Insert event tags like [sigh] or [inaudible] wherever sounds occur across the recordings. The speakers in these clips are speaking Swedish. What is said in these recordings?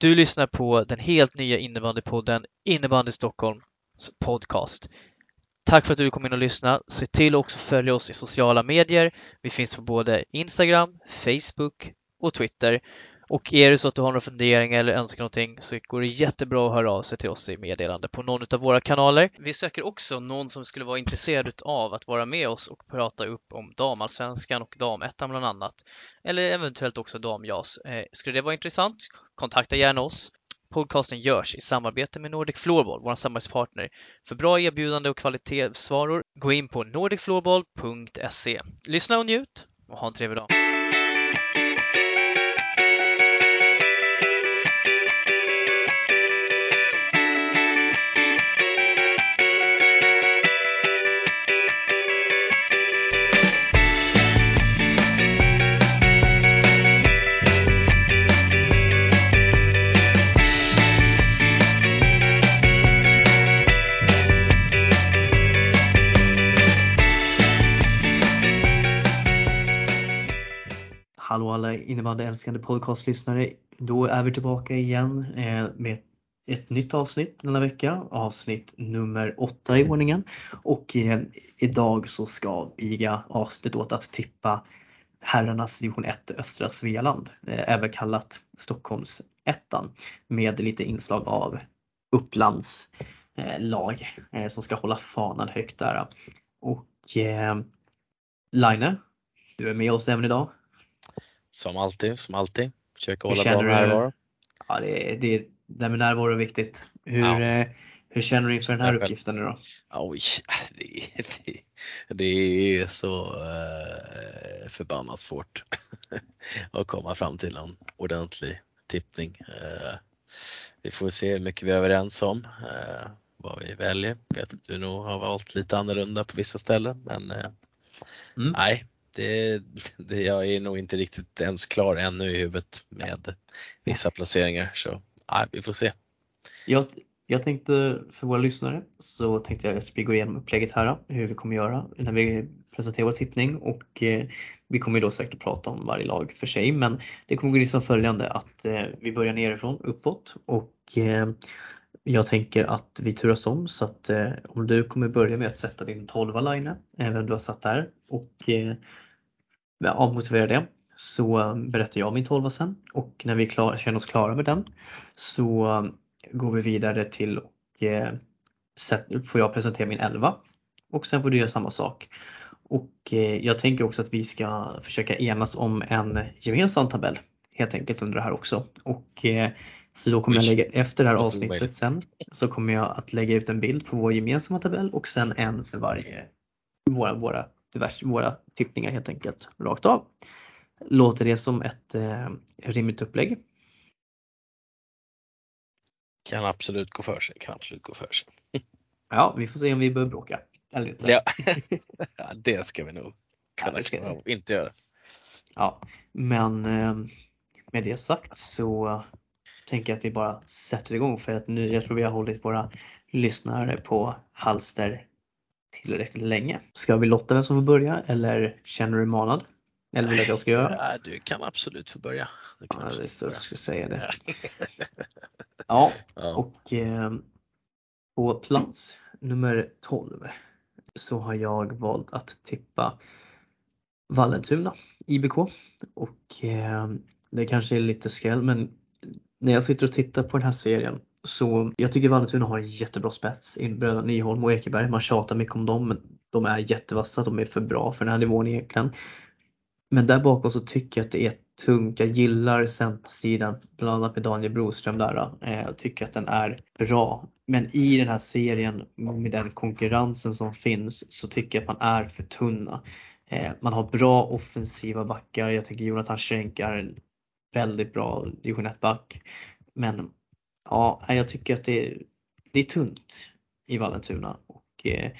Du lyssnar på den helt nya innebandypodden Innebandy Stockholms podcast. Tack för att du kom in och lyssnade. Se till att också följa oss i sociala medier. Vi finns på både Instagram, Facebook och Twitter. Och är det så att du har några funderingar eller önskar någonting så går det jättebra att höra av sig till oss i meddelande på någon av våra kanaler. Vi söker också någon som skulle vara intresserad av att vara med oss och prata upp om damallsvenskan och damettan bland annat. Eller eventuellt också damjas. Eh, skulle det vara intressant? Kontakta gärna oss. Podcasten görs i samarbete med Nordic Floorball, vår samarbetspartner. För bra erbjudande och kvalitetsvaror, gå in på nordicfloorball.se. Lyssna och njut och ha en trevlig dag! Alla innebandyälskande podcastlyssnare. Då är vi tillbaka igen eh, med ett nytt avsnitt denna vecka, avsnitt nummer åtta i ordningen. Och eh, idag så ska viga avsnitt åt att tippa herrarnas division 1 östra Svealand, eh, även kallat Stockholms ettan med lite inslag av Upplands eh, lag eh, som ska hålla fanan högt där. Och Line, du är med oss även idag. Som alltid, som alltid. Försöka hålla bra närvaro. Ja, det, det, det med närvaro är viktigt. Hur, ja. eh, hur känner du inför den här uppgiften nu då? Oj, [laughs] det, det, det är så eh, förbannat svårt [laughs] att komma fram till en ordentlig tippning. Eh, vi får se hur mycket vi är överens om eh, vad vi väljer. Jag vet att du nog har valt lite annorlunda på vissa ställen men eh, mm. nej, det, det, jag är nog inte riktigt ens klar ännu i huvudet med vissa placeringar så ja, vi får se. Jag, jag tänkte för våra lyssnare så tänkte jag att vi går igenom upplägget här, hur vi kommer göra när vi presenterar vår tippning och eh, vi kommer då säkert prata om varje lag för sig men det kommer gå som följande att eh, vi börjar nerifrån uppåt och eh, jag tänker att vi turas om så att eh, om du kommer börja med att sätta din 12 line, även du har satt där och eh, avmotivera det. Så berättar jag min 12 sen. Och när vi klar, känner oss klara med den så går vi vidare till och eh, får jag presentera min 11 och sen får du göra samma sak. Och eh, jag tänker också att vi ska försöka enas om en gemensam tabell helt enkelt under det här också. Och eh, så då kommer jag lägga, efter det här avsnittet sen, så kommer jag att lägga ut en bild på vår gemensamma tabell och sen en för varje våra, våra diverse, våra tippningar helt enkelt rakt av. Låter det som ett eh, rimligt upplägg? Kan absolut gå för sig, kan absolut gå för sig. [laughs] Ja, vi får se om vi behöver bråka. Eller inte. Ja. [laughs] ja det ska vi nog kunna ja, ska... inte göra. Ja, men eh, med det sagt så tänker jag att vi bara sätter igång för att nu, jag tror vi har hållit våra lyssnare på halster tillräckligt länge. Ska vi lotta vem som får börja eller känner du manad? Eller vill du att jag ska göra? Ja, du kan absolut få börja. Du kan ja, det jag skulle säga det. ja, [laughs] och eh, på plats nummer 12 så har jag valt att tippa Vallentuna, IBK. Och eh, det kanske är lite skräll men när jag sitter och tittar på den här serien så jag tycker Vallentuna har en jättebra spets. Bröderna Nyholm och Ekeberg. Man tjatar mycket om dem men de är jättevassa. De är för bra för den här nivån egentligen. Men där bakom så tycker jag att det är tungt. Jag gillar centersidan, bland annat med Daniel Broström där. Eh, jag tycker att den är bra. Men i den här serien med den konkurrensen som finns så tycker jag att man är för tunna. Eh, man har bra offensiva backar. Jag tänker Jonathan Schenk är en väldigt bra division 1-back. Men ja, jag tycker att det, är, det är tunt i Vallentuna. Och, eh,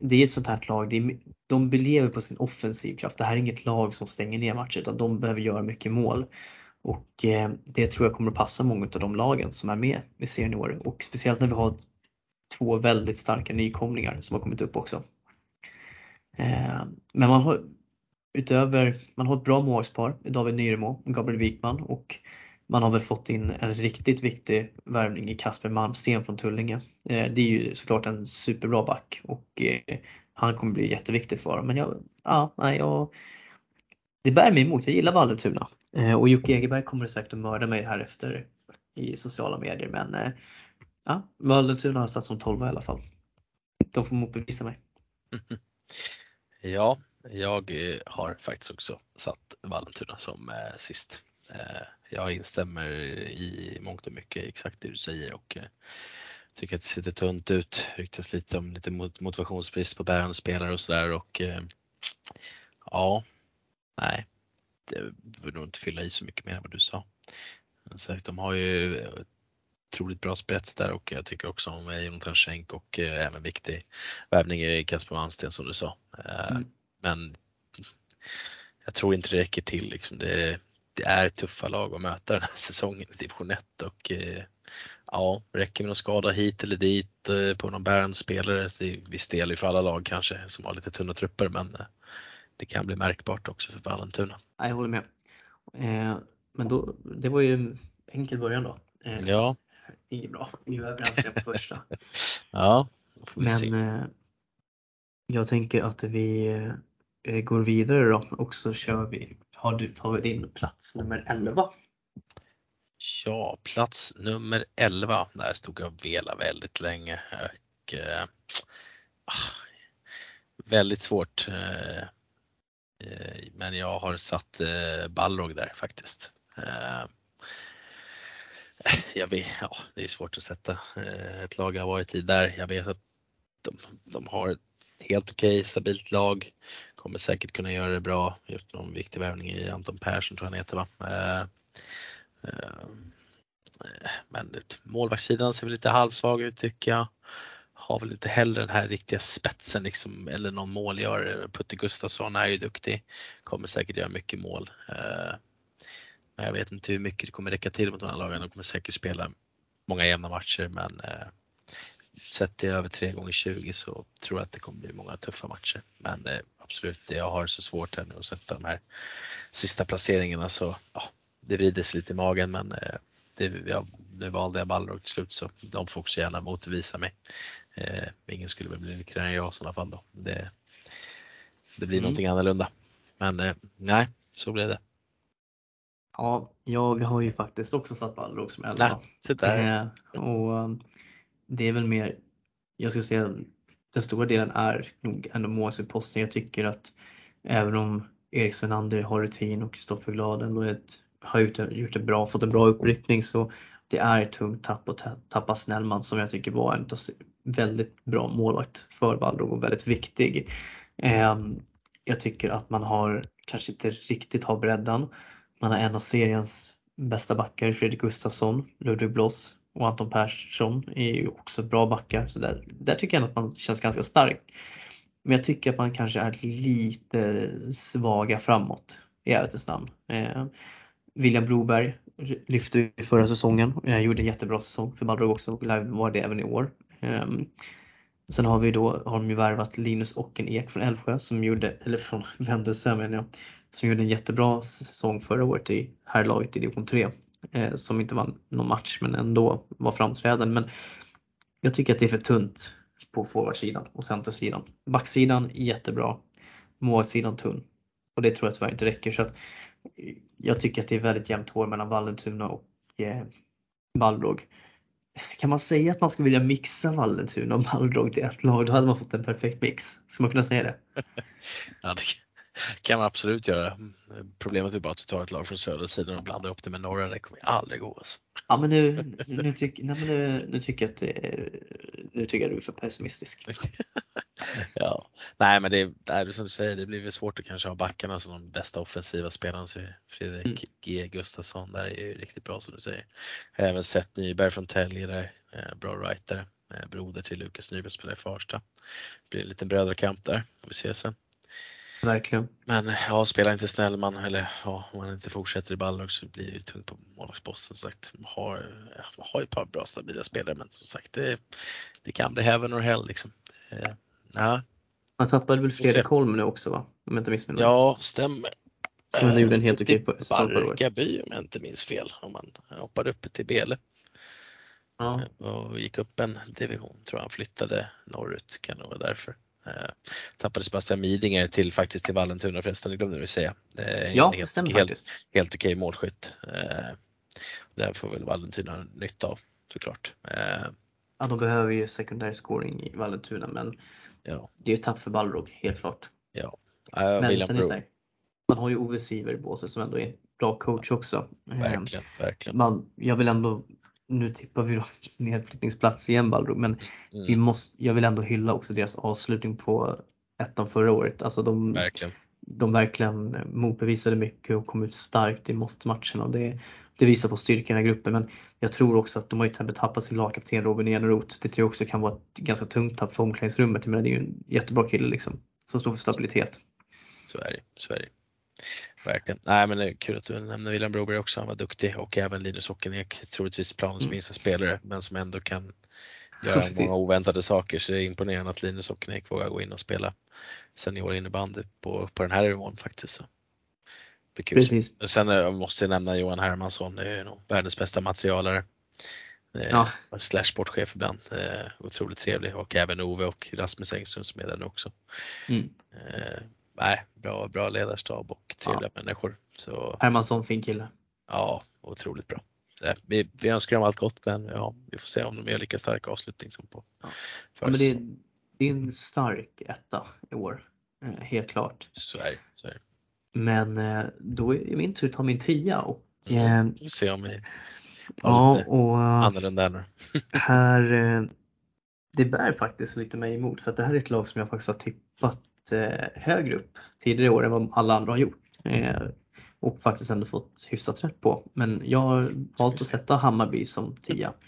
det är ett sånt här lag, är, de lever på sin offensiv kraft. Det här är inget lag som stänger ner matcher utan de behöver göra mycket mål. Och eh, det tror jag kommer att passa många av de lagen som är med i serien i år. Och speciellt när vi har två väldigt starka nykomlingar som har kommit upp också. Eh, men man har utöver, man har ett bra målvaktspar, David Nyremo och Gabriel Wikman och man har väl fått in en riktigt viktig värvning i Kasper Malmsten från Tullinge. Eh, det är ju såklart en superbra back och eh, han kommer bli jätteviktig för dem. Men jag, ja, nej, jag, det bär mig emot. Jag gillar Vallentuna eh, och Jocke Egerberg kommer säkert att mörda mig här efter i sociala medier men eh, ja, Vallentuna har satt som 12 i alla fall. De får motbevisa mig. [laughs] Ja, jag eh, har faktiskt också satt Vallentuna som eh, sist. Eh, jag instämmer i mångt och mycket exakt det du säger och eh, tycker att det sitter tunt ut. Ryktas lite om lite motivationsbrist på bärande spelare och sådär och eh, ja, nej, det behöver nog inte fylla i så mycket mer än vad du sa. Så de har ju otroligt bra spets där och jag tycker också om Jonathan Schenk och även viktig värvning i Kasper Malmsten som du sa. Mm. Men jag tror inte det räcker till. Liksom. Det, det är tuffa lag att möta den här [laughs] säsongen i division 1 och eh, ja, räcker med någon skada hit eller dit eh, på någon bärande spelare. Det är viss del för alla lag kanske som har lite tunna trupper men eh, det kan bli märkbart också för Vallentuna. Jag håller med. Men då, det var ju en enkel början då. Ja. Inget bra, vi var överens på första. [laughs] ja, Men jag tänker att vi går vidare då och så kör vi har du tagit in plats nummer 11? Ja, plats nummer 11. Där stod jag och velade väldigt länge. Och, eh, ah, väldigt svårt. Eh, eh, men jag har satt eh, Balrog där faktiskt. Eh, jag vet, ja, det är svårt att sätta eh, ett lag jag har varit i där. Jag vet att de, de har ett helt okej, okay, stabilt lag kommer säkert kunna göra det bra. Gjort någon viktig värvning i Anton Persson tror jag han heter va. Eh, eh, men målvaktssidan ser väl lite halvsvag ut tycker jag. Har väl inte heller den här riktiga spetsen liksom, eller någon målgörare. Putte Gustafsson är ju duktig. Kommer säkert göra mycket mål. Eh, men jag vet inte hur mycket det kommer räcka till mot de här lagen. De kommer säkert spela många jämna matcher men sett det över 3 gånger 20 så tror jag att det kommer bli många tuffa matcher. Men eh, absolut, jag har så svårt här nu att sätta de här sista placeringarna så ja, det vrider sig lite i magen men eh, det, ja, nu valde jag Balrog till slut så de får också gärna motvisa mig. Eh, ingen skulle väl bli lyckligare än jag i sådana fall då. Det, det blir mm. någonting annorlunda. Men eh, nej, så blev det. Ja, jag har ju faktiskt också satt Balrog som 11. Nej, eh, och det är väl mer, jag skulle säga den stora delen är nog ändå målsutposten. Jag tycker att även om Erik Svenander har rutin och Kristoffer Glad ändå ett, har gjort, gjort det bra, fått en bra uppryckning så det är ett tungt tapp att tappa Snellman som jag tycker var en väldigt bra målvakt för Vallrog och väldigt viktig. Ehm, jag tycker att man har kanske inte riktigt har bredden. Man har en av seriens bästa backar, Fredrik Gustafsson, Ludvig Bloss, och Anton Persson är ju också bra backar. Så där, där tycker jag att man känns ganska stark. Men jag tycker att man kanske är lite svaga framåt i ärlighetens namn. Eh, William Broberg lyfte i förra säsongen. Jag gjorde en jättebra säsong för Balrog också och var det även i år. Eh, sen har vi då, har de ju värvat Linus Ockenek från Älvsjö som gjorde, eller från Vändelsö menar jag, som gjorde en jättebra säsong förra året i herrlaget i division 3 eh, som inte vann någon match men ändå var framträdande. Men jag tycker att det är för tunt på forwardsidan och centersidan. Backsidan jättebra, målsidan tunn och det tror jag tyvärr inte räcker. Så att eh, jag tycker att det är väldigt jämnt hår mellan Vallentuna och eh, Balrog. Kan man säga att man skulle vilja mixa Vallentuna och Balrog till ett lag, då hade man fått en perfekt mix. Ska man kunna säga det? [laughs] ja, det kan man absolut göra. Problemet är bara att du tar ett lag från södra sidan och blandar upp det med norra. Det kommer aldrig gå. Alltså. Ja men nu, nu, tyck, nej, men nu, nu tycker jag att det, nu tycker jag du är för pessimistisk. [laughs] ja, nej men det, det är som du säger, det blir väl svårt att kanske ha backarna som de bästa offensiva spelarna. Så Fredrik mm. G Gustafsson där är ju riktigt bra som du säger. Jag har även sett Nyberg från Tälje där, eh, bra writer. Eh, broder till Lukas Nyberg spelar i Farsta. Det blir en liten brödrakamp där, får vi se sen. Verkligen. Men ja, spelar inte Snellman eller ja, om han inte fortsätter i Balrog så blir det tungt på målvaktsposten. Som sagt, har, har ett par bra stabila spelare men som sagt det, det kan bli heaven or hell liksom. Ja. Man tappade väl Fredrik Holm nu också va? Om jag inte missminner Ja, stämmer. Som ändå gjorde en helt okej säsong förra året. Barkarby om jag inte minns fel. Om man hoppade upp till Bele. Ja. Och gick upp en division, tror jag han flyttade norrut, kan det vara därför. Eh, tappade Sebastian Midinger till faktiskt till Vallentuna förresten, det glömde vi säga. Eh, ja, det stämmer helt, faktiskt. Helt okej målskytt. Eh, där får väl Vallentuna nytta av såklart. Ja, de behöver ju sekundär scoring i Vallentuna men ja. det är ju tapp för Balrog, helt klart. Ja. Uh, men sen är det man har ju Ove Siver i båset som ändå är en bra coach också. Verkligen, verkligen. Man, jag vill ändå nu tippar vi då [laughs] nedflyttningsplats igen Balrog, men mm. vi måste, jag vill ändå hylla också deras avslutning på ettan förra året. Alltså de verkligen, de verkligen motbevisade mycket och kom ut starkt i måste-matcherna. Och det, det visar på styrkan i gruppen men jag tror också att de har ju till exempel tappat sin lagkapten Robin Eneroth. Det tror jag också kan vara ett ganska tungt tapp för omklädningsrummet. Men det är ju en jättebra kille liksom som står för stabilitet. Så är det. Så är det. Verkligen. Nej men det är kul att du nämner William Broberg också. Han var duktig och även Linus Ockenek, troligtvis planens mm. minsta spelare men som ändå kan [laughs] göra många oväntade saker så det är imponerande att Linus Ockenek vågar gå in och spela senior innebandy på, på den här nivån faktiskt. Så. Precis. Sen eh, måste jag nämna Johan Hermansson, det är nog världens bästa materialare. Eh, ja. Slash sportchef ibland. Eh, otroligt trevlig och även Ove och Rasmus Engström som är där nu också. Mm. Eh, nej, bra, bra ledarstab och trevliga ja. människor. Så, Hermansson, fin kille. Ja, otroligt bra. Vi, vi önskar dem allt gott men ja, vi får se om de gör lika stark avslutning som på ja. ja men det, är, det är en stark etta i år, eh, helt klart. Så är. Så är. Men eh, då är min tur att ta min tia och mm, vi får se om vi ja, och, annorlunda nu. [laughs] här, det bär faktiskt lite mig emot för att det här är ett lag som jag faktiskt har tippat högre upp tidigare år än vad alla andra har gjort och faktiskt ändå fått hyfsat rätt på. Men jag har valt att sätta Hammarby som tia. [laughs]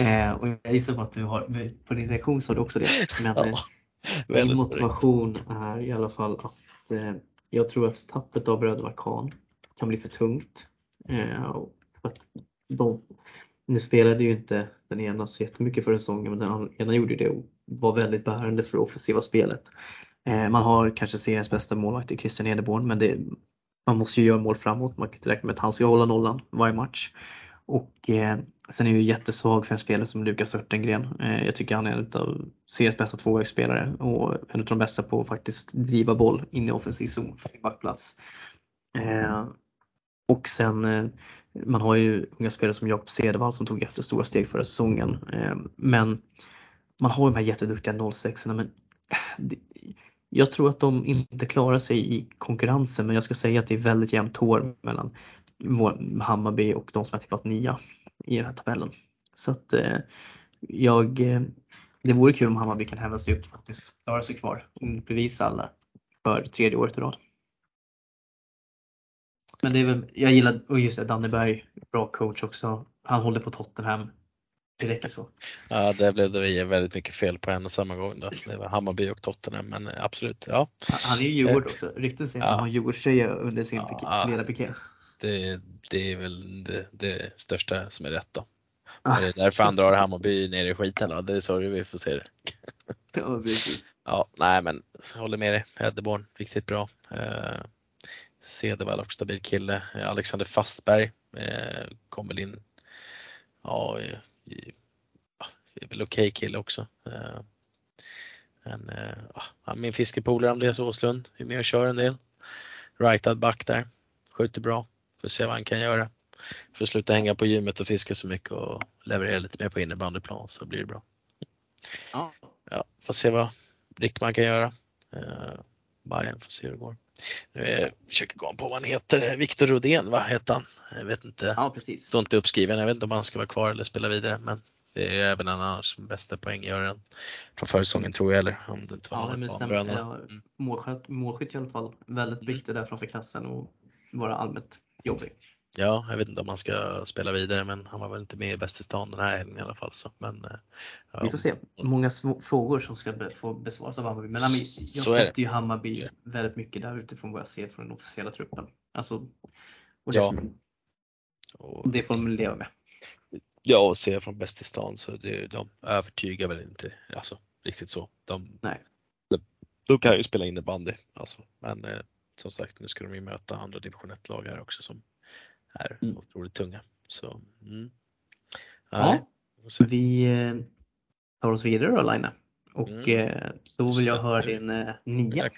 Eh, och jag gissar på att du har, på din reaktion sa du också det. Men ja, eh, [laughs] min motivation är i alla fall att eh, jag tror att tappet av bröderna Kahn kan bli för tungt. Eh, att de, nu spelade ju inte den ena så jättemycket för säsongen men den ena gjorde det och var väldigt bärande för det offensiva spelet. Eh, man har kanske seriens bästa målvakt i Christian Edeborn men det, man måste ju göra mål framåt. Man kan inte räkna med att han ska hålla nollan varje match. Och eh, sen är jag jättesvag för en spelare som Lukas Örtengren. Eh, jag tycker han är en av seriens bästa tvåvägsspelare och en av de bästa på att faktiskt driva boll in i offensiv zon för sin backplats. Eh, och sen eh, man har ju unga spelare som Jakob Cedervall som tog efter stora steg förra säsongen. Eh, men man har de här jätteduktiga 06 men eh, det, jag tror att de inte klarar sig i konkurrensen men jag ska säga att det är väldigt jämnt hår mellan Hammarby och de som har tippat nia i den här tabellen. Så att eh, jag, eh, det vore kul om Hammarby kan häva sig upp och faktiskt klara sig kvar och bevisa alla för tredje året i rad. Men det är väl, jag gillar, och just det, Danneberg, bra coach också. Han håller på Tottenham direkt så. Ja, det blev det väldigt mycket fel på en och samma gång. Då. Det var Hammarby och Tottenham, men absolut. Ja. Han är ju Djurgård också. Rykten säger att han har Djurgårdströja under sin ja, ledarpiké. Det, det är väl det, det, största som är rätt då. Ah. Det är därför han drar Hammarby ner i skiten. Då. Det är så vi får se det. [laughs] Ja, ja, nej men håller med dig. Heddeborn, riktigt bra. Eh, Cedervall också stabil kille. Alexander Fastberg eh, kom väl in ja, är väl okej okay kille också. Eh, men äh, min fiskepolare Andreas Åslund är med och kör en del. Rightad back där, skjuter bra. Får se vad han kan göra. Får sluta hänga på gymmet och fiska så mycket och leverera lite mer på innebandyplan så blir det bra. Ja. Ja, får se vad Rickman kan göra. Uh, Bayern får se hur det går. Nu försöker gå på vad han heter. Viktor Rodén, vad heter han? Jag vet inte. Ja, precis. Står inte uppskriven. Jag vet inte om han ska vara kvar eller spela vidare. Men det är även en annars bästa poänggöraren från försäsongen tror jag. Eller om det inte var ja, men stämmer. Mm. målskytt, målskytt i alla fall. Väldigt viktig där framför klassen och vara allmänt jobbig. Ja, jag vet inte om han ska spela vidare men han var väl inte med i Bäst i stan den här helgen i alla fall. Så. Men, ja. Vi får se. Många frågor som ska be få besvaras av Hammarby. Men jag sätter ju Hammarby väldigt mycket där utifrån vad jag ser från den officiella truppen. Alltså, och det, ja. som, och det får de leva med. Ja, och se från Bäst i stan så det, de övertygar väl inte alltså, riktigt så. De, Nej. De, de kan ju spela innebandy alltså, men eh, som sagt, nu ska de ju möta andra division 1-lag här också som är mm. otroligt tunga. Så, mm. ja, vi eh, tar oss vidare då Laine. Och mm. Eh, då vill jag höra din eh, nia.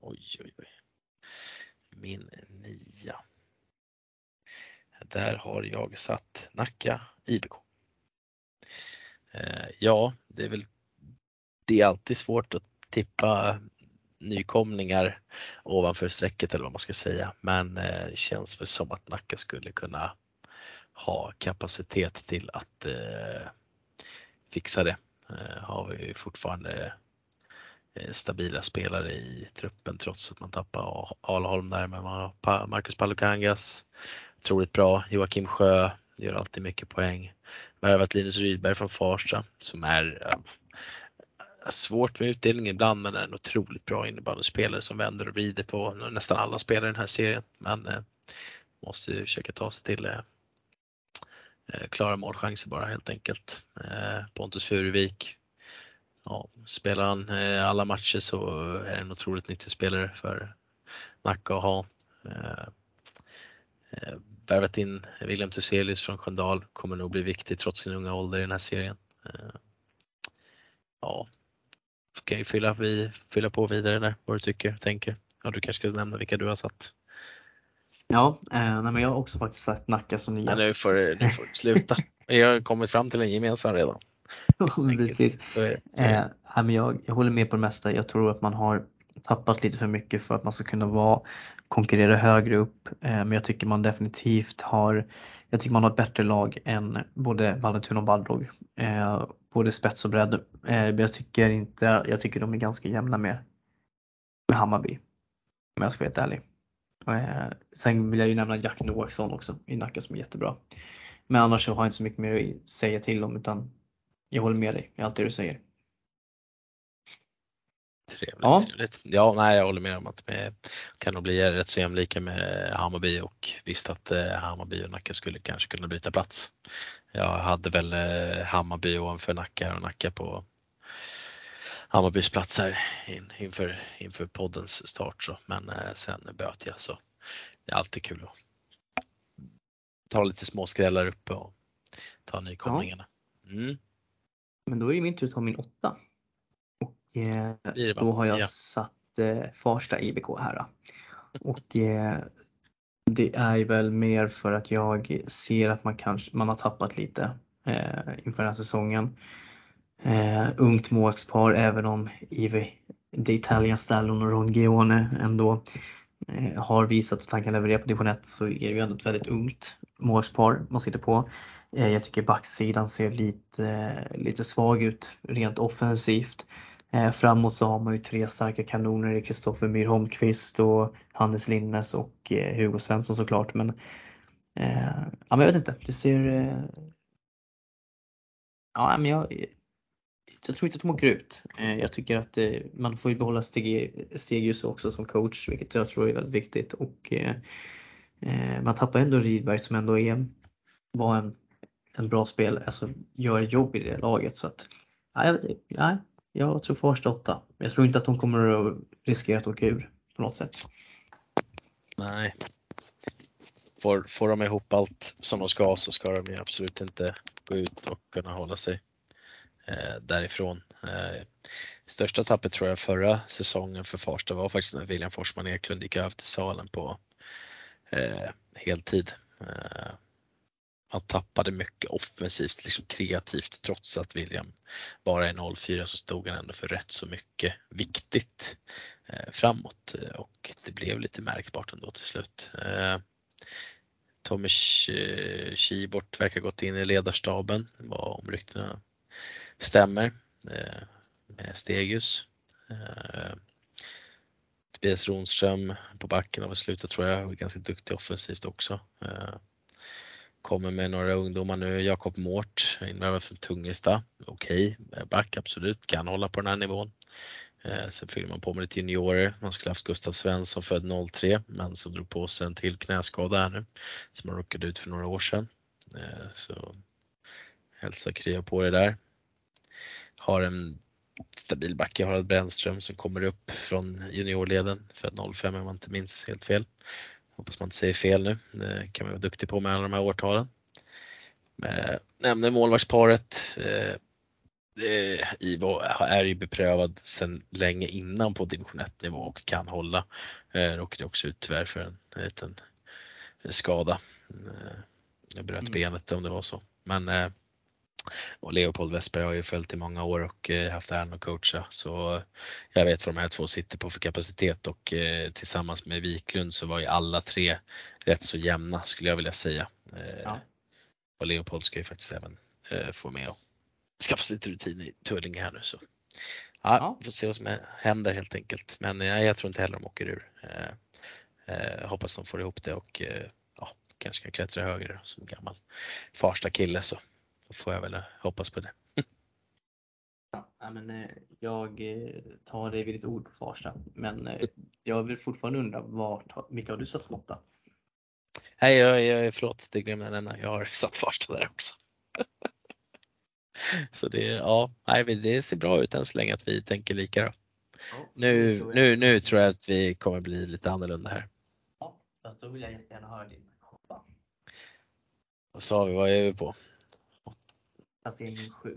Oj, oj, oj. Min nia. Där har jag satt Nacka IBK. Eh, ja, det är väl det är alltid svårt att tippa nykomlingar ovanför strecket eller vad man ska säga. Men eh, det känns väl som att Nacka skulle kunna ha kapacitet till att eh, fixa det. Eh, har vi fortfarande eh, stabila spelare i truppen trots att man tappar Alholm där. Men man har Marcus Palukangas, otroligt bra. Joakim Sjö gör alltid mycket poäng. Värvat Linus Rydberg från Farsta som är svårt med utdelning ibland men är en otroligt bra innebandyspelare som vänder och vrider på nästan alla spelare i den här serien. Men eh, måste ju försöka ta sig till eh, eh klara målchanser bara helt enkelt. Eh, Pontus Furuvik. Ja, spelar han eh, alla matcher så är det en otroligt nyttig spelare för Nacka att ha. Eh, eh värvat in William Thyselius från Sköndal kommer nog bli viktig trots sin unga ålder i den här serien. Eh, ja, kan ju fylla, vi, fylla på vidare där, vad du tycker, tänker. Ja, du kanske ska nämna vilka du har satt. Ja, eh, nej, men jag har också faktiskt sagt Nacka som nya. Ja, nu får du sluta. [laughs] Vi har kommit fram till en gemensam redan. Precis. Eh, men jag, jag håller med på det mesta. Jag tror att man har tappat lite för mycket för att man ska kunna vara, konkurrera högre upp. Eh, men jag tycker man definitivt har, jag tycker man har ett bättre lag än både Vallentuna och Balrog. Eh, både spets och bredd. Eh, jag tycker inte, jag tycker de är ganska jämna med, med Hammarby. Om jag ska vara helt ärlig. Eh, sen vill jag ju nämna Jack Noaksson också i Nacka som är jättebra. Men annars så har jag inte så mycket mer att säga till om utan jag håller med dig i allt det du säger. Trevligt, ja. trevligt. Ja, nej, jag håller med om att det kan nog bli rätt så jämlika med Hammarby och visst att eh, Hammarby och Nacka skulle kanske kunna byta plats. Jag hade väl eh, Hammarby ovanför Nacka och Nacka på Hammarbys plats här in, inför, inför poddens start så. men eh, sen böt jag så det är alltid kul att ta lite småskrällar uppe och ta nykomlingarna. Mm. Men då är det min tur att ta min åtta. Eh, då har jag ja. satt eh, Farsta IBK här. Och eh, det är väl mer för att jag ser att man kanske man har tappat lite eh, inför den här säsongen. Eh, ungt målspar även om Ivi The Italian Stallon och Ron Gione ändå eh, har visat att han kan leverera på division 1 så är det ju ändå ett väldigt ungt målspar man sitter på. Eh, jag tycker backsidan ser lite, lite svag ut rent offensivt. Eh, framåt så har man ju tre starka kanoner i Kristoffer Myhr Holmqvist och Hannes Linnes och eh, Hugo Svensson såklart. Men, eh, ja, men jag vet inte, det ser... Eh, ja, men jag, jag tror inte att de åker ut. Eh, jag tycker att eh, man får ju behålla Stegius också som coach, vilket jag tror är väldigt viktigt. Och eh, eh, man tappar ändå Rydberg som ändå är, var en, en bra spelare, alltså gör jobb i det laget. Så att, ja, jag, jag tror Farsta 8. Jag tror inte att de kommer att riskera att åka ur på något sätt. Nej. Får, får de ihop allt som de ska så ska de ju absolut inte gå ut och kunna hålla sig eh, därifrån. Eh, största tappet tror jag förra säsongen för Farsta var faktiskt när William Forsman Eklund gick över till salen på eh, heltid. Eh, han tappade mycket offensivt, liksom kreativt trots att William bara är 04 så stod han ändå för rätt så mycket viktigt eh, framåt eh, och det blev lite märkbart ändå till slut. Eh, Tommy Kibort eh, verkar gått in i ledarstaben, vad om ryktena stämmer, eh, med Stegius. Eh, Tobias Ronström på backen har väl slutat tror jag ganska duktig offensivt också. Eh, Kommer med några ungdomar nu, Jakob Mårt, invärvad från Tungesta. Okej, okay. back absolut, kan hålla på den här nivån. Eh, sen fyller man på med lite juniorer. Man skulle haft Gustav Svensson född 03 men som drog på sig en till knäskada här nu som han råkade ut för några år sedan. Eh, så hälsa krya på det där. Har en stabil back i Harald Brännström som kommer upp från juniorleden född 05 om jag inte minns helt fel. Hoppas man inte säger fel nu, det kan man vara duktig på med alla de här årtalen. Eh, nämnde målvaktsparet. Eh, Ivo är ju beprövad sedan länge innan på division 1 nivå och kan hålla. Eh, råkade också ut tyvärr för en, en liten skada. Eh, jag bröt mm. benet om det var så. Men och Leopold Westberg har ju följt i många år och eh, haft äran att coacha så jag vet vad de här två sitter på för kapacitet och eh, tillsammans med Wiklund så var ju alla tre rätt så jämna skulle jag vilja säga. Eh, ja. Och Leopold ska ju faktiskt även få med och skaffa sig lite rutin i Tullinge här nu så. Ja, ja. får se vad som händer helt enkelt. Men jag tror inte heller de åker ur. Hoppas de får ihop det och ja, kanske kan klättra högre som gammal Farsta kille så får jag väl hoppas på det. Ja, men, eh, jag eh, tar dig vid ditt ord på Farsta, men eh, jag vill fortfarande undra vart, vilka har du satt som åtta? Nej, jag, jag, förlåt, det glömde jag nämna. Jag har satt Farsta där också. [laughs] så det, ja, nej, det ser bra ut än så länge att vi tänker lika då. Ja, nu, nu, nu tror jag att vi kommer bli lite annorlunda här. Ja, då vill jag jättegärna höra din shoppa. Vad sa vi, vad är vi på? Placering 7.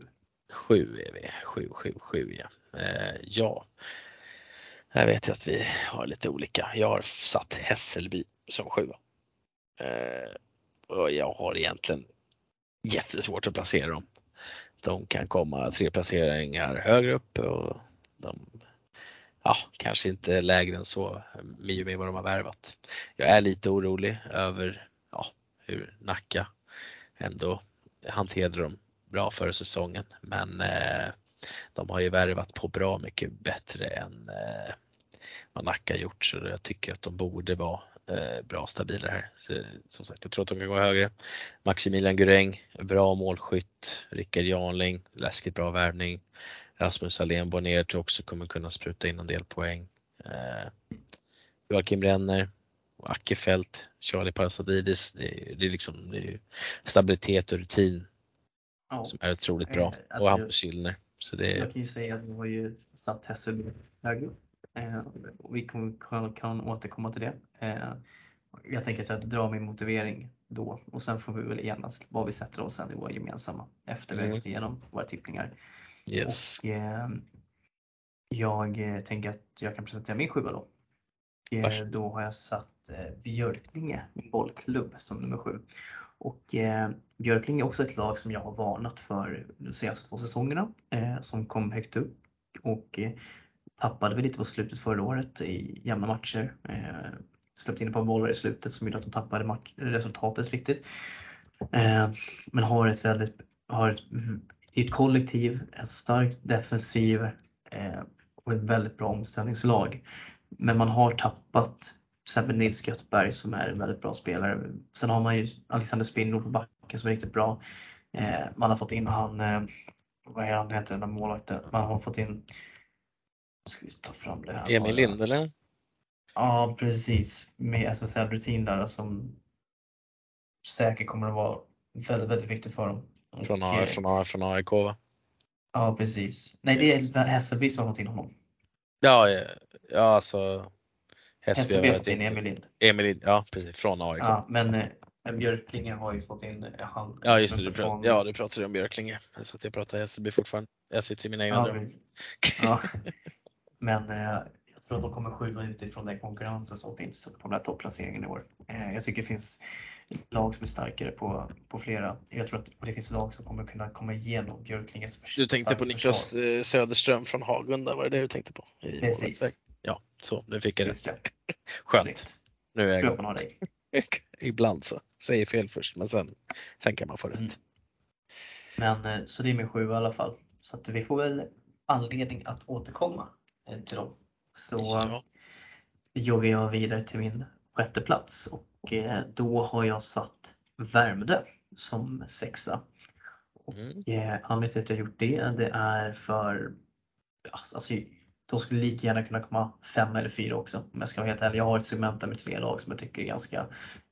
7 är vi, 7, 7, 7 ja. Eh, ja. Jag vet att vi har lite olika. Jag har satt Hässelby som 7. Eh, och jag har egentligen jättesvårt att placera dem. De kan komma tre placeringar högre upp och de ja, kanske inte lägre än så i och med vad de har värvat. Jag är lite orolig över ja, hur Nacka ändå hanterade dem bra för säsongen men eh, de har ju värvat på bra mycket bättre än eh, vad Nacka gjort så jag tycker att de borde vara eh, bra stabila här. Så, som sagt, jag tror att de kan gå högre. Maximilian Guräng, bra målskytt. Rickard Janling, läskigt bra värvning. Rasmus Alén Bonnier tror också kommer kunna spruta in en del poäng. Eh, Joakim Renner, Ackefelt, Charlie Parasadidis. Det, det är liksom det är stabilitet och rutin ja. som är otroligt bra. Eh, alltså, och Hampus Gyllner. Så det... Jag kan ju säga att vi har ju satt Hässelby högre eh, vi kan, kan, kan, återkomma till det. Eh, jag tänker att jag drar min motivering då och sen får vi väl enas var vi sätter oss sen i våra gemensamma efter vi har mm. gått igenom våra tippningar. Yes. Och, eh, jag tänker att jag kan presentera min sjua då. Eh, då har jag satt eh, Björklinge, min bollklubb, som nummer sju. Och eh, Björkling är också ett lag som jag har varnat för de senaste två säsongerna eh, som kom högt upp och eh, tappade väl lite på slutet förra året i jämna matcher. Eh, släppte in ett par bollar i slutet som gjorde att de tappade match, resultatet riktigt. Eh, men har ett väldigt, har ett, ett kollektiv, en stark defensiv eh, och ett väldigt bra omställningslag. Men man har tappat exempel Nils Göthberg som är en väldigt bra spelare. Sen har man ju Alexander Spindor på backen som är riktigt bra. Eh, man har fått in han, eh, vad är han heter, den målvakten? Man har fått in, ska vi ta fram det här. Emil Lind eller? Ja precis, med SSL-rutin där som säkert kommer att vara väldigt, väldigt viktigt för dem. Från, och, från, från AIK va? Ja precis. Nej det är Hässelby som har fått in honom. Ja, ja alltså Fått in Emil Lind. Emil Lind, ja precis, från AIK. Ja, men eh, Björklinge har ju fått in eh, han. Ja just det, du, från... ja, du pratade om Björklinge. Så att jag pratar Hässelby fortfarande. Jag sitter i mina egna ja, ja. [laughs] Men eh, jag tror att de kommer skjuta utifrån den konkurrensen som finns på den här topplaceringen i år. Eh, jag tycker det finns lag som är starkare på, på flera. Jag tror att det finns lag som kommer kunna komma igenom Björklinges försvar. Du tänkte på Niklas försvar. Eh, Söderström från Hagunda, var det det du tänkte på? Precis. Ja, så nu fick jag det. [laughs] Skönt. Snyggt. Nu är jag igång. [laughs] Ibland så. Säger fel först men sen, sen kan man få rätt. Mm. Men eh, så det är min sju i alla fall. Så att vi får väl anledning att återkomma eh, till dem. Så ja. joggar jag vidare till min sjätte plats och eh, då har jag satt Värmdö som sexa. Och mm. anledningen till att jag gjort det, det är för alltså, de skulle lika gärna kunna komma fem eller fyra också om jag ska vara helt ärlig. Jag har ett segment där med tre lag som jag tycker är ganska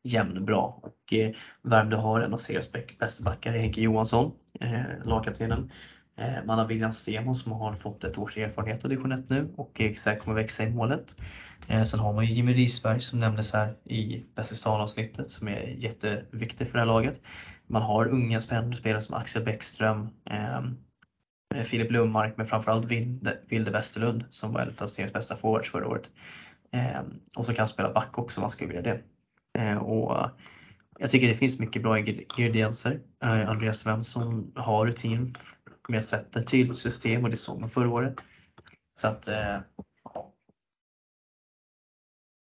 jämnbra och eh, Värmdö har en av seriens bästa backar, Henke Johansson, eh, lagkaptenen. Eh, man har William Stenman som har fått ett års erfarenhet av division 1 nu och säkert kommer växa i målet. Eh, sen har man ju Jimmy Risberg som nämndes här i Bäst i stan-avsnittet som är jätteviktig för det här laget. Man har unga spännande spelare som Axel Bäckström, ehm, Filip Lundmark men framförallt Vilde Westerlund som var en av seriens bästa forwards förra året. Ehm, och så kan han spela back också om man skulle vilja det. Ehm, och jag tycker det finns mycket bra ingredienser. Ehm, Andreas Svensson har rutin med att sätta ett tydligt system och det såg man förra året. Så att. Eh,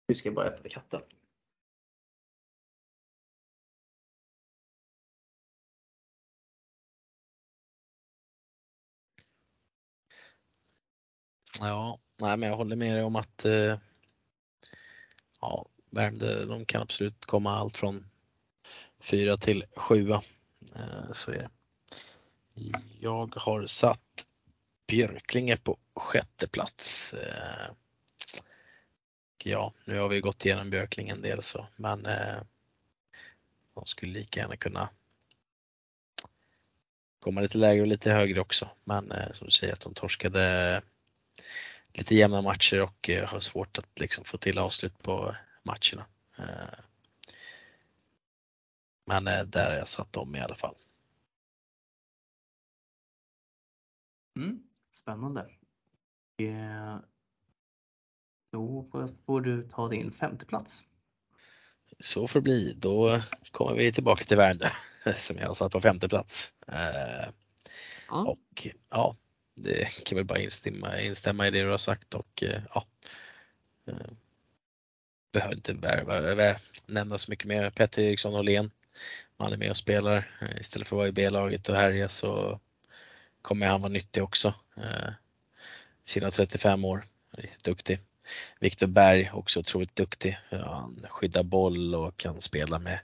nu ska jag bara äta katten. Ja, nej men jag håller med dig om att eh, ja, Värmdö, de kan absolut komma allt från fyra till sjua. Eh, så är det. Jag har satt Björklinge på sjätte plats. Eh, ja, nu har vi gått igenom Björklinge en del så, men eh, de skulle lika gärna kunna komma lite lägre och lite högre också. Men eh, som du säger att de torskade lite jämna matcher och har svårt att liksom få till avslut på matcherna. Men där har jag satt dem i alla fall. Mm, spännande. Eh, då får du ta din femte plats. Så får det bli. Då kommer vi tillbaka till Värmdö [laughs] som jag har satt på femte plats. Eh, ja. Och ja, det kan väl bara instämma, instämma i det du har sagt och eh, ja. Eh, behöver inte värva, nämna så mycket mer. Petter Eriksson Åhlén, han är med och spelar eh, istället för att vara i B-laget och härja så kommer han vara nyttig också. Sina 35 år, riktigt duktig. Viktor Berg också otroligt duktig. Han skyddar boll och kan spela med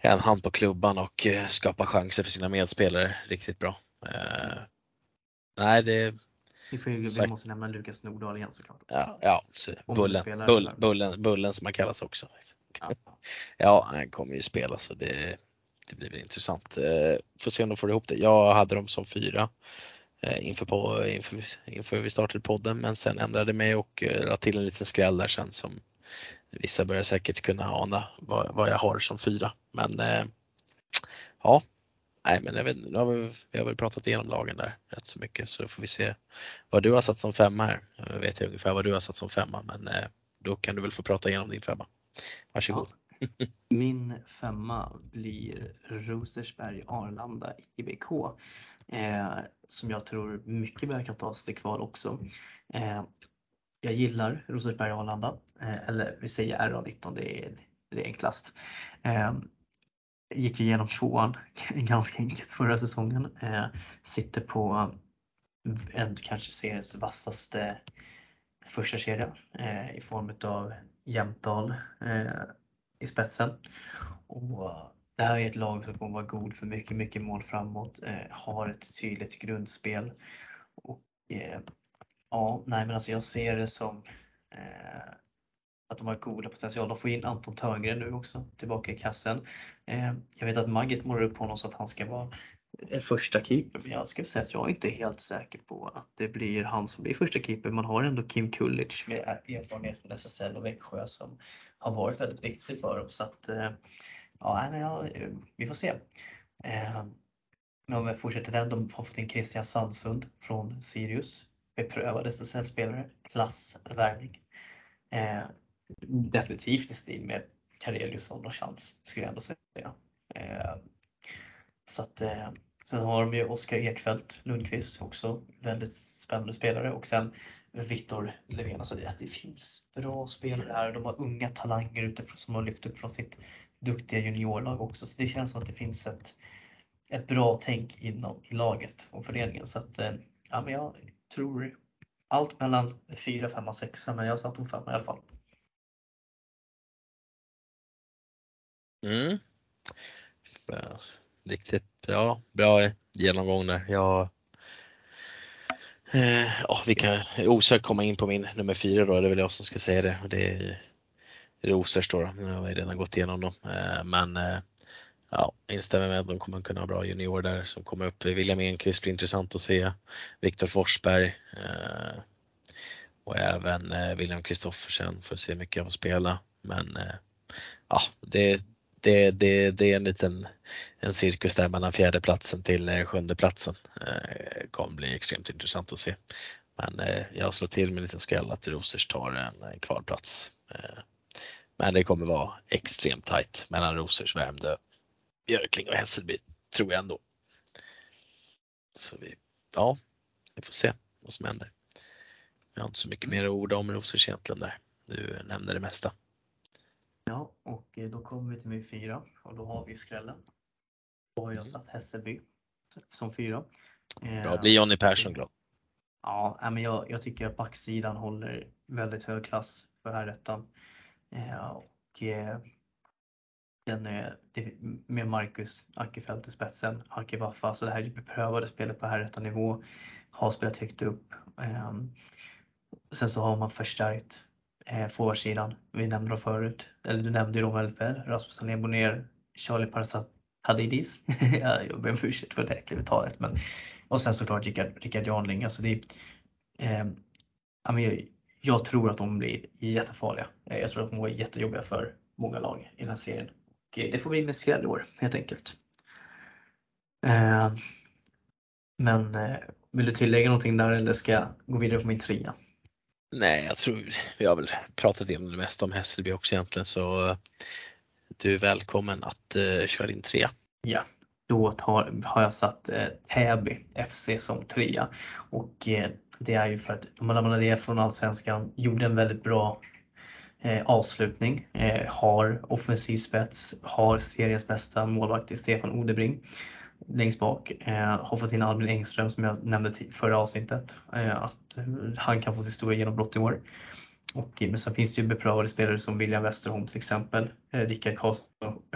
en hand på klubban och skapa chanser för sina medspelare riktigt bra. Eh, nej, det vi, får ju, vi måste nämna Lukas Nordahl igen såklart. Ja, ja så bullen, bull, bullen, bullen som han kallas också. Ja, [laughs] ja han kommer ju spela så det, det blir väl intressant. Eh, får se om de får ihop det. Jag hade dem som fyra eh, inför, på, inför, inför vi startade podden men sen ändrade mig och eh, la till en liten skräll där sen som vissa börjar säkert kunna ana vad, vad jag har som fyra. Men ja, nej men jag vet, nu har vi, vi har väl pratat igenom lagen där rätt så mycket så får vi se vad du har satt som femma här. Jag vet ungefär vad du har satt som femma men eh, då kan du väl få prata igenom din femma. Varsågod. Ja. Min femma blir Rosersberg Arlanda IBK. Eh, som jag tror mycket väl kan ta sig till kval också. Eh, jag gillar Rosersberg Arlanda, eh, eller vi säger RA19, det är, det är enklast. Eh, Gick igenom tvåan [laughs] ganska enkelt förra säsongen. Eh, sitter på en kanske seriens vassaste första kedja eh, i form av Jämtdal, eh, i spetsen. Och det här är ett lag som kommer vara god för mycket, mycket mål framåt, eh, har ett tydligt grundspel. Och eh, ja, nej men alltså jag ser det som eh, att de har goda potential. De får in Anton Törngren nu också tillbaka i kassen. Eh, jag vet att Magget målar upp honom så att han ska vara en första keeper, men jag ska säga att jag är inte helt säker på att det blir han som blir första keeper. Man har ändå Kim Kullic med erfarenhet från SSL och Växjö som har varit väldigt viktig för dem. Så att, eh, ja, ja, vi får se. Eh, men om vi fortsätter den, de har fått in Christian Sandsund från Sirius. Beprövad SSL-spelare, klassvärvning. Eh, definitivt i stil med Kareliusson och Chans skulle jag ändå säga. Eh, så att, eh, sen har de ju Oskar Ekfeldt Lundqvist också, väldigt spännande spelare och sen Viktor Levén. Alltså det, det finns bra spelare här. De har unga talanger utifrån som har lyft upp från sitt duktiga juniorlag också. Så det känns som att det finns ett, ett bra tänk inom i laget och föreningen. Så att, eh, ja, men jag tror allt mellan 4, 5 och 6 men jag satt om 5 i alla fall. Mm. Riktigt ja, bra genomgång där. Jag Eh, ja, vi kan osökt komma in på min nummer fyra då, det är väl jag som ska säga det. Det är Rosers då, nu har vi redan gått igenom dem. Eh, men eh, ja, instämmer med att de kommer kunna ha bra junior där som kommer upp. William Enqvist blir intressant att se. Viktor Forsberg eh, och även eh, William Kristoffersen får se mycket av att spela. Men eh, ja, det, det, det, det är en liten en cirkus där mellan fjärdeplatsen till eh, sjundeplatsen. sjunde platsen. Eh, kommer bli extremt intressant att se. Men eh, jag slår till med en liten skräll att Rosers tar en eh, kvalplats. Eh, men det kommer vara extremt tajt mellan Rosers, Värmdö, Björkling och Hässelby, tror jag ändå. Så vi, ja, vi får se vad som händer. Jag har inte så mycket mer att orda om Rosers egentligen där. Du nämnde det mesta. Ja, och då kommer vi till min fyra och då har vi skrällen. Då har jag mm. satt Hässelby som fyra. Bra, blir Jonny Persson glad. Ja, men jag, jag tycker att backsidan håller väldigt hög klass för herrettan. Eh, och eh, den är, med Marcus Ackefelt i spetsen, Aki Waffa, så det här är beprövade spelet på herrettan-nivå. Har spelat högt upp. Sen så har man förstärkt eh, Eh, forwardsidan. Vi nämnde dem förut, eller du nämnde ju dem väldigt väl. Rasmus Alén Bonnier, Charlie Parsat Hadidis. [laughs] jag ber om ursäkt för det äckliga uttalet. Men, och sen såklart Rickard, Rickard Janling. Alltså det, eh, jag, jag tror att de blir jättefarliga. Eh, jag tror att de kommer vara jättejobbiga för många lag i den här serien. Och eh, det får bli med skräll i år helt enkelt. Eh, men eh, vill du tillägga någonting där eller ska jag gå vidare på min trea? Nej, jag tror vi har väl pratat igenom det mesta om Hässelby också egentligen så eh, du är välkommen att uh, köra din trea. Ja, då tar, har jag satt eh, Täby FC som trea och eh, det är ju för att de det från Allsvenskan, gjorde en väldigt bra eh, avslutning, eh, har offensiv spets, har seriens bästa målvakt i Stefan Odebring längst bak. Eh, har fått in Albin Engström som jag nämnde förra avsnittet, eh, att han kan få sitt stora genombrott i år. Och, men sen finns det ju beprövade spelare som William Westerholm till exempel, eh, Rickard Karlsson,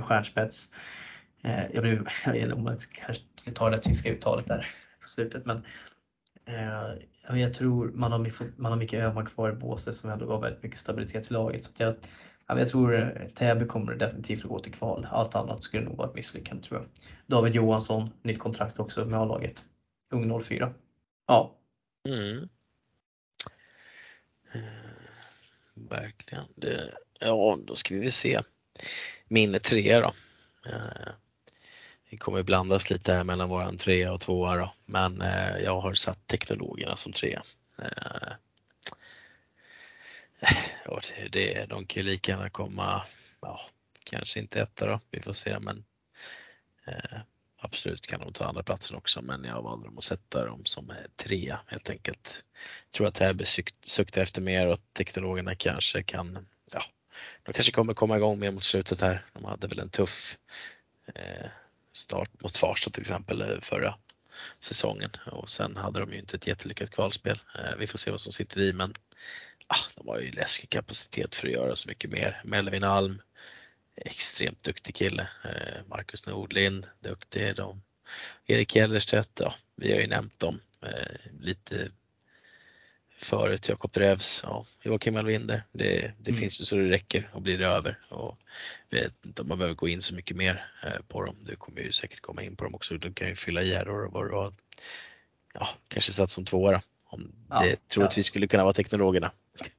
stjärnspets. Eh, jag blev, [laughs] jag vet inte om jag kanske tar det tyska uttalet där på slutet men eh, jag tror man har, man har mycket Öhman kvar i båset som ändå gav väldigt mycket stabilitet i laget. Så jag, jag tror eh, Täby kommer definitivt att gå till kval. Allt annat skulle nog vara ett misslyckande tror jag. David Johansson, nytt kontrakt också med A-laget. Ung 04. Ja. Mm. Eh, verkligen. Det, ja, då ska vi se. Min trea då. Eh, Det kommer blandas lite här mellan våran trea och tvåa då. Men jag har satt teknologerna som trea. [laughs] Och det, de kan ju lika gärna komma, ja, kanske inte etta då, vi får se men eh, Absolut kan de ta andra platsen också men jag valde dem att sätta dem som eh, trea helt enkelt. Jag tror att Täby suktar efter mer och teknologerna kanske kan, ja, de kanske kommer komma igång mer mot slutet här. De hade väl en tuff eh, start mot Farsta till exempel eh, förra säsongen och sen hade de ju inte ett jättelyckat kvalspel. Eh, vi får se vad som sitter i men ah, de har ju läskig kapacitet för att göra så mycket mer. Melvin Alm extremt duktig kille. Eh, Marcus Nordlind, duktig. De. Erik Gellerstedt, ja, vi har ju nämnt dem eh, lite förut. Jakob Drevs, ja, Joakim Alvinder. Det, det mm. finns ju så det räcker och blir det över. Och vet inte om man behöver gå in så mycket mer eh, på dem. Du kommer ju säkert komma in på dem också. Du kan ju fylla i här och vad du har. Ja, kanske satt som tvåa om ja, det troligtvis ja. skulle kunna vara teknologerna.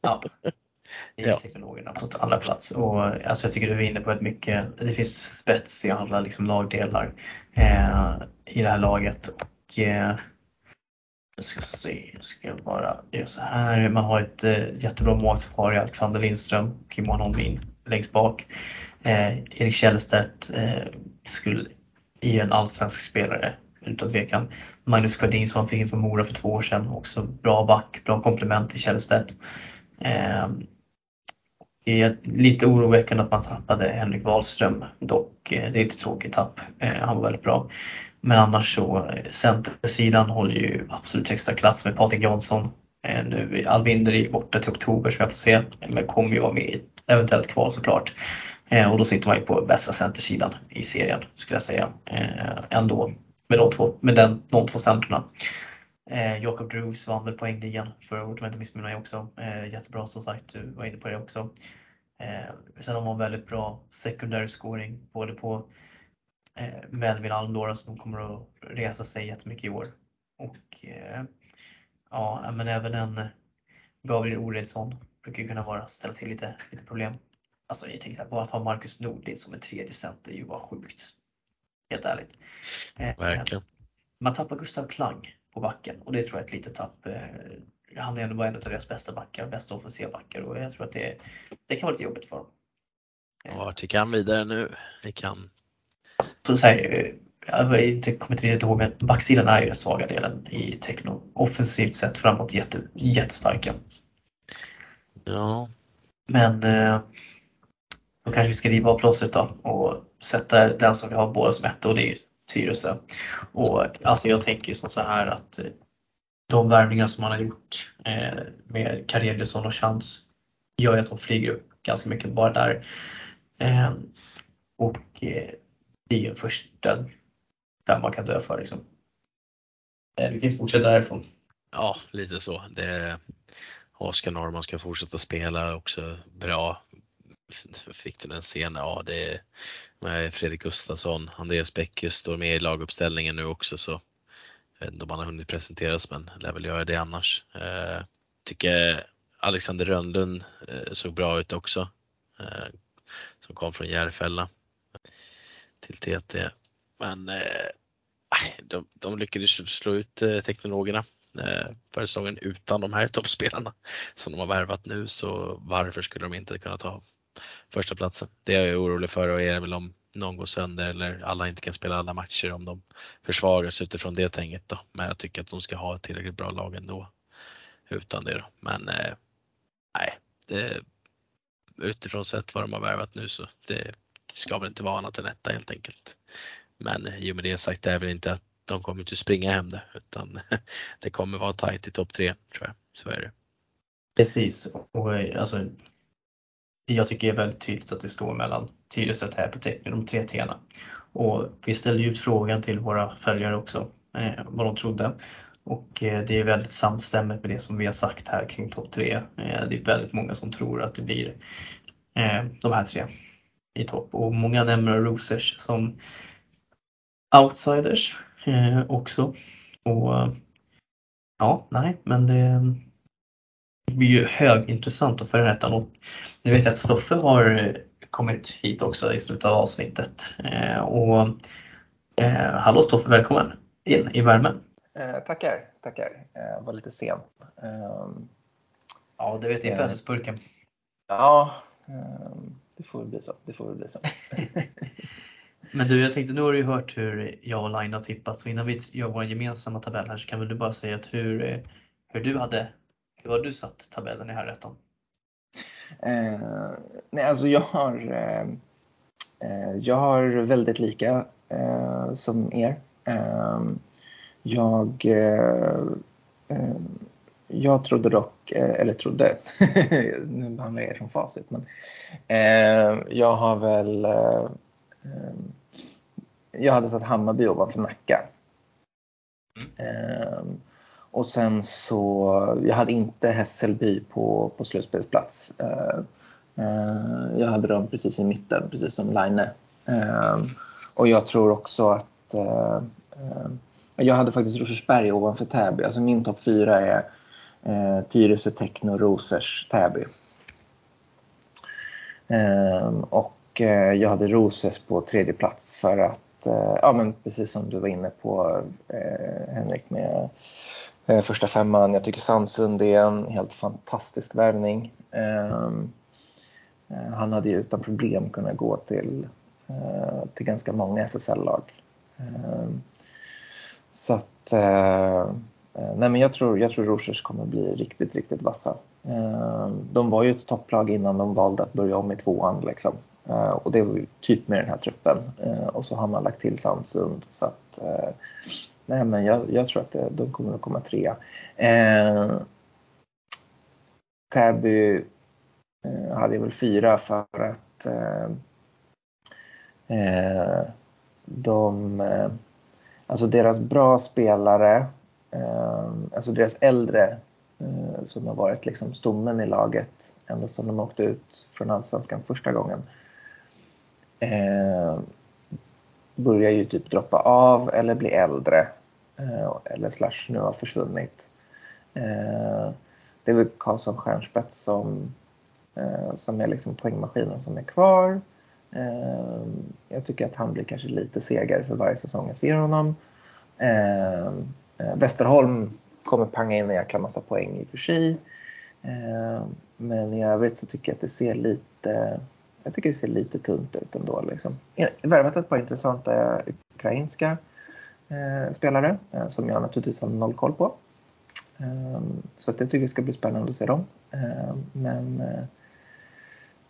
Ja. [laughs] i ja. teknologerna på andra plats. Och, alltså jag tycker du är inne på ett mycket, det finns spets i alla liksom, lagdelar eh, i det här laget. Och, eh, jag ska se, jag ska bara göra så här. Man har ett eh, jättebra målsvar i Alexander Lindström och Johan Holmin längst bak. Eh, Erik Källstedt eh, skulle i en allsvensk spelare utan tvekan. Magnus Sjödin som han fick in från Mora för två år sedan, också bra back, bra komplement till Källstedt. Eh, det är lite oroväckande att man tappade Henrik Wahlström dock. Eh, det är ett tråkigt tapp. Eh, han var väldigt bra. Men annars så eh, centersidan håller ju absolut högsta klass med Patrik Jansson. Eh, nu Albinder är borta till oktober som jag får se, men kommer ju vara med i eventuellt kval såklart. Eh, och då sitter man ju på bästa centersidan i serien skulle jag säga. Ändå med de två, med den, de två centrarna. Eh, Jacob Drews vann väl poängligan förra året om jag inte missminner mig också. Eh, jättebra som sagt, du var inne på det också. Eh, sen har man väldigt bra secondary scoring både på eh, Melvin Almdora som kommer att resa sig jättemycket i år. Och eh, ja, men även en eh, Gabriel Oredsson brukar kunna vara, ställa till lite, lite problem. Alltså jag tänkte bara att ha Marcus Nordlind som en tredje center är ju bara sjukt. Helt ärligt. Eh, Verkligen. Man tappar Gustav Klang på backen och det tror jag är ett litet tapp. Eh, han är ändå en av deras bästa backar, bästa offensiva backar och jag tror att det, det kan vara lite jobbigt för dem. Vart gick han vidare nu? Det kan... Så, så här, jag kommer inte ihåg, men backsidan är ju den svaga delen i Techno. Offensivt sett framåt jätte, jättestarka. Ja. Men eh, då kanske vi ska riva av plåstret då och sätta den som vi har båda som etta och det är ju Tyresö. Och alltså jag tänker ju som så här att eh, de värvningar som man har gjort eh, med Kareliusson och Chans gör ju att de flyger upp ganska mycket bara där. Eh, och eh, det är ju en första där man kan dö för. Liksom. Eh, vi kan fortsätta därifrån. Ja, lite så. Det, Oskar Norrman ska fortsätta spela också bra. Fick den en scen, ja det med Fredrik Gustafsson, Andreas Bäckius står med i laguppställningen nu också så jag vet inte om han har hunnit presenteras men lär väl göra det annars. Eh, tycker Alexander Rönnlund eh, såg bra ut också. Eh, som kom från Järfälla till TT. Men eh, de, de lyckades slå ut eh, teknologerna eh, förra säsongen utan de här [laughs] toppspelarna som de har värvat nu så varför skulle de inte kunna ta första platsen? Det är jag orolig för och är väl om någon går sönder eller alla inte kan spela alla matcher om de försvagas utifrån det tänket då. Men jag tycker att de ska ha ett tillräckligt bra lag ändå utan det då. Men eh, nej, det, utifrån sett vad de har värvat nu så det ska väl inte vara annat än etta helt enkelt. Men eh, i och med det sagt, det är väl inte att de kommer inte springa hem det utan [laughs] det kommer vara tajt i topp tre tror jag. Så är det. Precis och eh, alltså jag tycker det är väldigt tydligt att det står mellan Tyresö och Täby Teknik, de tre T'na. Och vi ställde ut frågan till våra följare också eh, vad de trodde. Och eh, det är väldigt samstämmigt med det som vi har sagt här kring topp tre. Eh, det är väldigt många som tror att det blir eh, de här tre i topp och många nämner Rosers som outsiders eh, också. Och ja, nej, men det, blir ju högintressant att följa detta. Och nu vet jag att Stoffe har kommit hit också i slutet av avsnittet. Eh, och eh, hallå Stoffe, välkommen in i värmen. Eh, tackar, tackar. Eh, var lite sen. Eh, ja, det vet ni, pösesburken. Ja, ehm, det får väl bli så. Det får väl bli så. [laughs] Men du, jag tänkte nu har du ju hört hur jag och Line har tippat så innan vi gör vår gemensamma tabell här så kan väl du bara säga att hur, hur du hade, hur har du satt tabellen i här rättan? Eh, nej, alltså jag har, eh, eh, jag har väldigt lika eh, som er. Eh, jag, eh, jag trodde dock, eller trodde, [laughs] nu behandlar jag er som facit, men jag har väl jag hade satt Hammarby ovanför Nacka. Mm. Och sen så, jag hade inte Hässelby på, på slutspelsplats. Eh, eh, jag hade dem precis i mitten, precis som Line. Eh, och jag tror också att jag hade faktiskt Rosersberg ovanför Täby. Alltså min topp fyra är eh, Tyresö, Techno, Rosers, Täby. Och eh, jag hade Rosers på tredje plats för att, eh, ja men precis som du var inne på Henrik med Eh, första femman. Jag tycker Sandsund är en helt fantastisk värvning. Ehm, eh, han hade ju utan problem kunnat gå till, eh, till ganska många SSL-lag. Ehm, så att eh, eh, Nej, men jag tror, jag tror Rosers kommer bli riktigt, riktigt vassa. Ehm, de var ju ett topplag innan de valde att börja om i tvåan. Liksom. Och det var ju typ med den här truppen. Och så har man lagt till Sandsund. Så att, nej, men jag, jag tror att eh, de kommer att komma trea. Eh, Täby eh, hade väl fyra för att eh, eh de, eh, alltså deras bra spelare, eh, alltså deras äldre eh, som har varit liksom stommen i laget ända sedan de åkte ut från Allsvenskan första gången eh, börjar ju typ droppa av eller bli äldre. Eh, eller slash nu har försvunnit. Eh, det är väl Karlsson Stjärnspets som, eh, som är liksom poängmaskinen som är kvar. Jag tycker att han blir kanske lite segare för varje säsong jag ser honom. Västerholm kommer panga in en jäkla massa poäng i och för sig. Men i övrigt så tycker jag att det ser lite jag tycker det ser lite tunt ut ändå. Liksom. Värvat ett par intressanta ukrainska Eh, spelare eh, som jag naturligtvis har noll koll på. Eh, så att jag tycker det ska bli spännande att se dem. Eh, men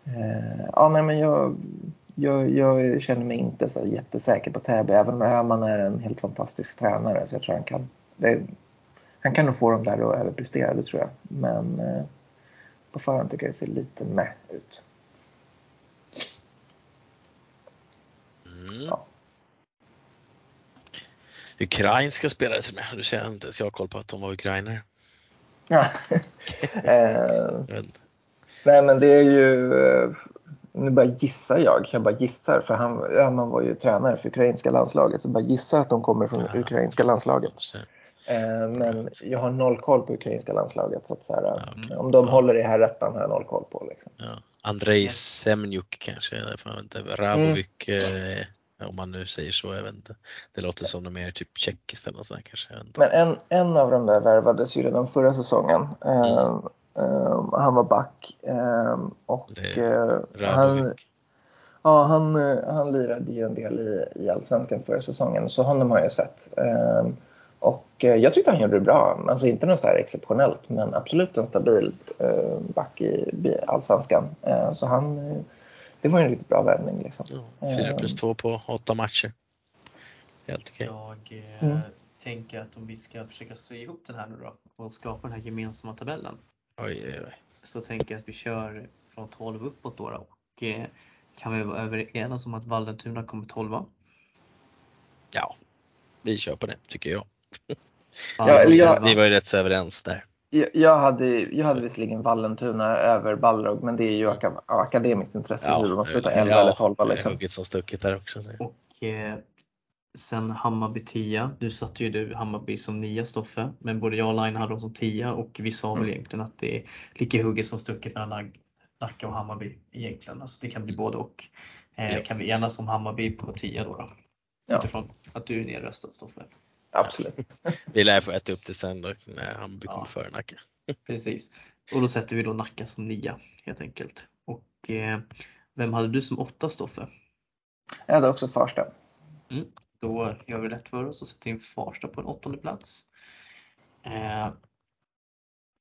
eh, ja, nej, men jag, jag, jag, känner mig inte så jättesäker på Täby, även om Öhman är en helt fantastisk tränare. Så jag tror han kan, det, han kan nog få dem där att överprestera, det tror jag. Men på förhand tycker jag det ser lite med ut. Mm. Ja. Ukrainska spelare till och med. Du ser inte ens jag har koll på att de var ukrainare. Ja. [laughs] eh, nej men det är ju, eh, nu bara gissar jag, jag bara gissar för han, ja, man var ju tränare för ukrainska landslaget så bara gissar att de kommer från ja. ukrainska landslaget. Eh, men jag har noll koll på ukrainska landslaget så att så här, ja, okay. om de håller i här rättan har jag noll koll på. Liksom. Andrei Semjuk kanske, Rabovik mm. eh, om man nu säger så, jag vet inte. Det låter som de är typ tjeckiskt eller något sånt kanske. Men en, en av de där värvades ju redan förra säsongen. Mm. Uh, uh, han var back uh, och han, ja, han, han lirade ju en del i, i Allsvenskan förra säsongen så honom har jag sett. Och jag tyckte han gjorde det bra, alltså inte något så här exceptionellt men absolut en stabil back i Allsvenskan. Så han det var en riktigt bra värvning. Liksom. Ja, 4 plus 2 på 8 matcher. Helt okej. Okay. Jag eh, mm. tänker att om vi ska försöka sy ihop den här nu då och skapa den här gemensamma tabellen. Oj, oj, oj. Så tänker jag att vi kör från 12 uppåt då, då och eh, kan vi vara överens om att Vallentuna kommer 12 Ja, vi kör på det tycker jag. Ja, eller jag... Vi var ju rätt så överens där. Jag hade, jag hade visserligen Vallentuna över Balrog men det är ju ak akademiskt intresse ja, hur man slutar 11 ja, eller 12. Liksom. hugget som stucket där också. Och eh, sen Hammarby 10. Du satte ju du Hammarby som nia Stoffe men både jag och Line hade dem som 10 och vi sa mm. väl egentligen att det är lika hugget som stucket mellan Nacka och Hammarby egentligen. Alltså det kan bli mm. både och. Eh, ja. Kan vi enas om Hammarby på 10 då? då? Ja. Utifrån att du är nedröstad Stoffe. Absolut. [laughs] vi lär få äta upp det sen då, när han kommer ja. före Nacka. Precis. Och då sätter vi då Nacka som nia helt enkelt. Och eh, vem hade du som åtta Stoffe? Jag hade också Farsta. Mm. Då gör vi rätt för oss och sätter in Farsta på en åttonde plats. Eh,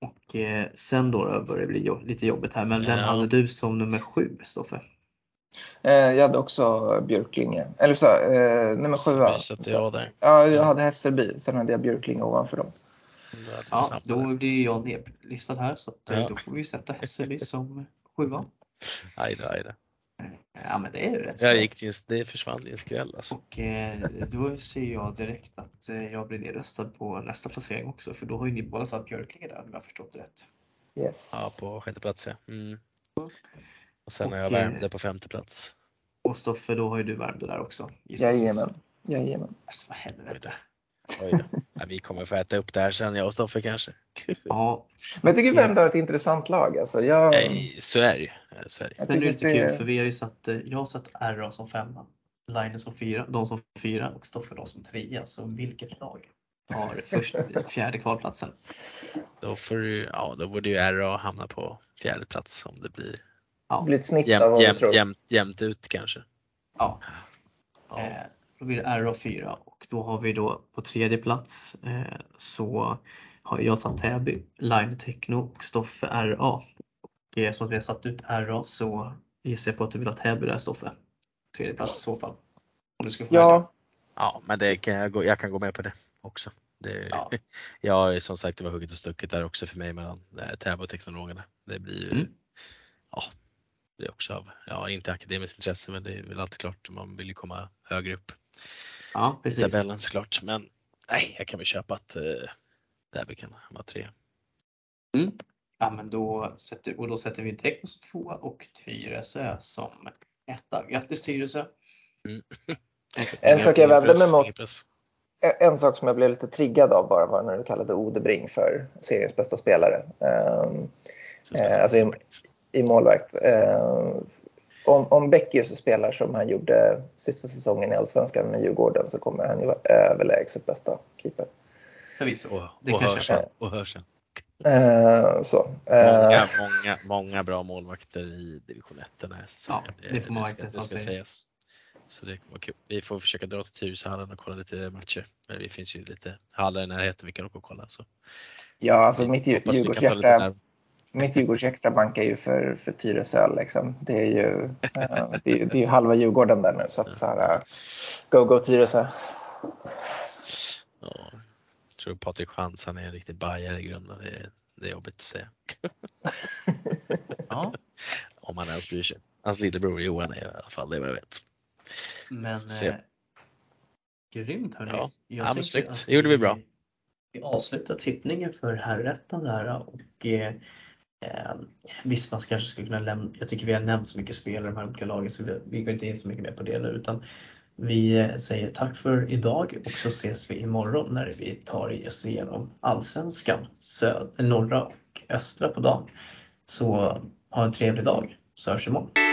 och eh, sen då börjar det bli lite jobbigt här, men vem hade du som nummer sju Stoffe? Eh, jag hade också Björklinge. Eller så, eh, nummer sju. Sätter jag där. Ja, jag hade Hässelby. Sen hade jag Björklinge ovanför dem. Ja, då blir jag nedlistad här så att, eh, ja. då får vi sätta Hässelby som sjua. Aj då, aj då. Ja men det är ju rätt jag gick till, Det försvann i en skräll alltså. Och eh, då ser jag direkt att eh, jag blir nedröstad på nästa placering också för då har ju ni båda satt Björklinge där om jag har förstått det rätt. Yes. Ja på sjätte plats ja. Mm. Och sen har jag Värmdö på femte plats. Och Stoffe, då har ju du Värmdö där också. Jajamän. Jajamän. Alltså vad helvete. Ja, vi kommer få äta upp det här sen, jag och Stoffe kanske. [laughs] Ja. Men jag tycker Värmdö har ett intressant lag. Alltså, jag... Nej, så är det ju. Så är det. Men det är lite kul för vi har ju satt, eh, jag har satt RA som femma, Line som fyra, de som fyra och Stoffe då som trea. Så vilket lag har [laughs] först, fjärde kvalplatsen? Då, får du, ja, då borde ju RA hamna på fjärde plats om det blir Ja. Ett snitt jäm, av vad jäm, tror. Jämnt, jämnt ut kanske. Ja. ja. Eh, då blir det RA4 och då har vi då på tredje plats eh, så har jag satt Täby, Line Techno och Stoffe RA. Och eh, som att vi har satt ut RA så gissar jag på att du vill ha Täby där Stoffe. Tredje plats i så fall. Om du ska få ja. ja, men det kan jag, gå, jag kan gå med på det också. Det, ja. [laughs] Jag som sagt det var hugget och stucket där också för mig mellan eh, Täby och teknologerna. Det blir ju, mm. ja, det är också av, ja inte akademiskt intresse men det är väl alltid klart, man vill ju komma högre upp ja, precis. i tabellen såklart. Men nej, jag kan väl köpa att eh, Derby kan vara tre. Mm. Ja men då sätter, och då sätter vi Tekno som tvåa och Tyresö som etta. Grattis Tyresö! Mm. [laughs] En sak jag vände mig mot en sak som jag blev lite triggad av bara var när du kallade Odebring för seriens bästa spelare. Um, eh, alltså i, målvakt. Uh, om, om Beckius spelar som han gjorde sista säsongen i Allsvenskan med Djurgården så kommer han ju vara överlägset bästa keeper. Förvisso. Och, det och, hörsen, och hörsen. Uh, så. Många, uh, många, många bra målvakter i division 1 den här säsongen. Ja, det får man det ska, det ska sägas. Så det kommer vara kul. Vi får försöka dra till Tyresöhallen och kolla lite matcher. Det finns ju lite hallar i närheten vi kan åka och kolla. Så. Ja, alltså mitt Djurgårdshjärta mitt Djurgårdshjärta bankar ju för, för Tyresö. Liksom. Det, är ju, uh, det, är, det är ju halva Djurgården där nu. Så att så här, uh, go, go Tyresö. Ja, jag tror Patrik Schantz han är en riktig bajare i grunden. Det är, det är jobbigt att säga. ja. [laughs] Om han ens bryr sig. Hans lillebror Johan är i alla fall det jag vet. Men eh, grymt hörni. Ja, ja men snyggt. Det gjorde vi bra. Vi avslutar tippningen för herrettan där och eh, eh, visst man kanske skulle kunna lämna, jag tycker vi har nämnt så mycket spelare i de här olika lagen så vi, vi går inte in så mycket mer på det nu utan vi eh, säger tack för idag och så ses vi imorgon när vi tar oss igenom allsvenskan, söd, norra och östra på dagen. Så ha en trevlig dag så hörs imorgon.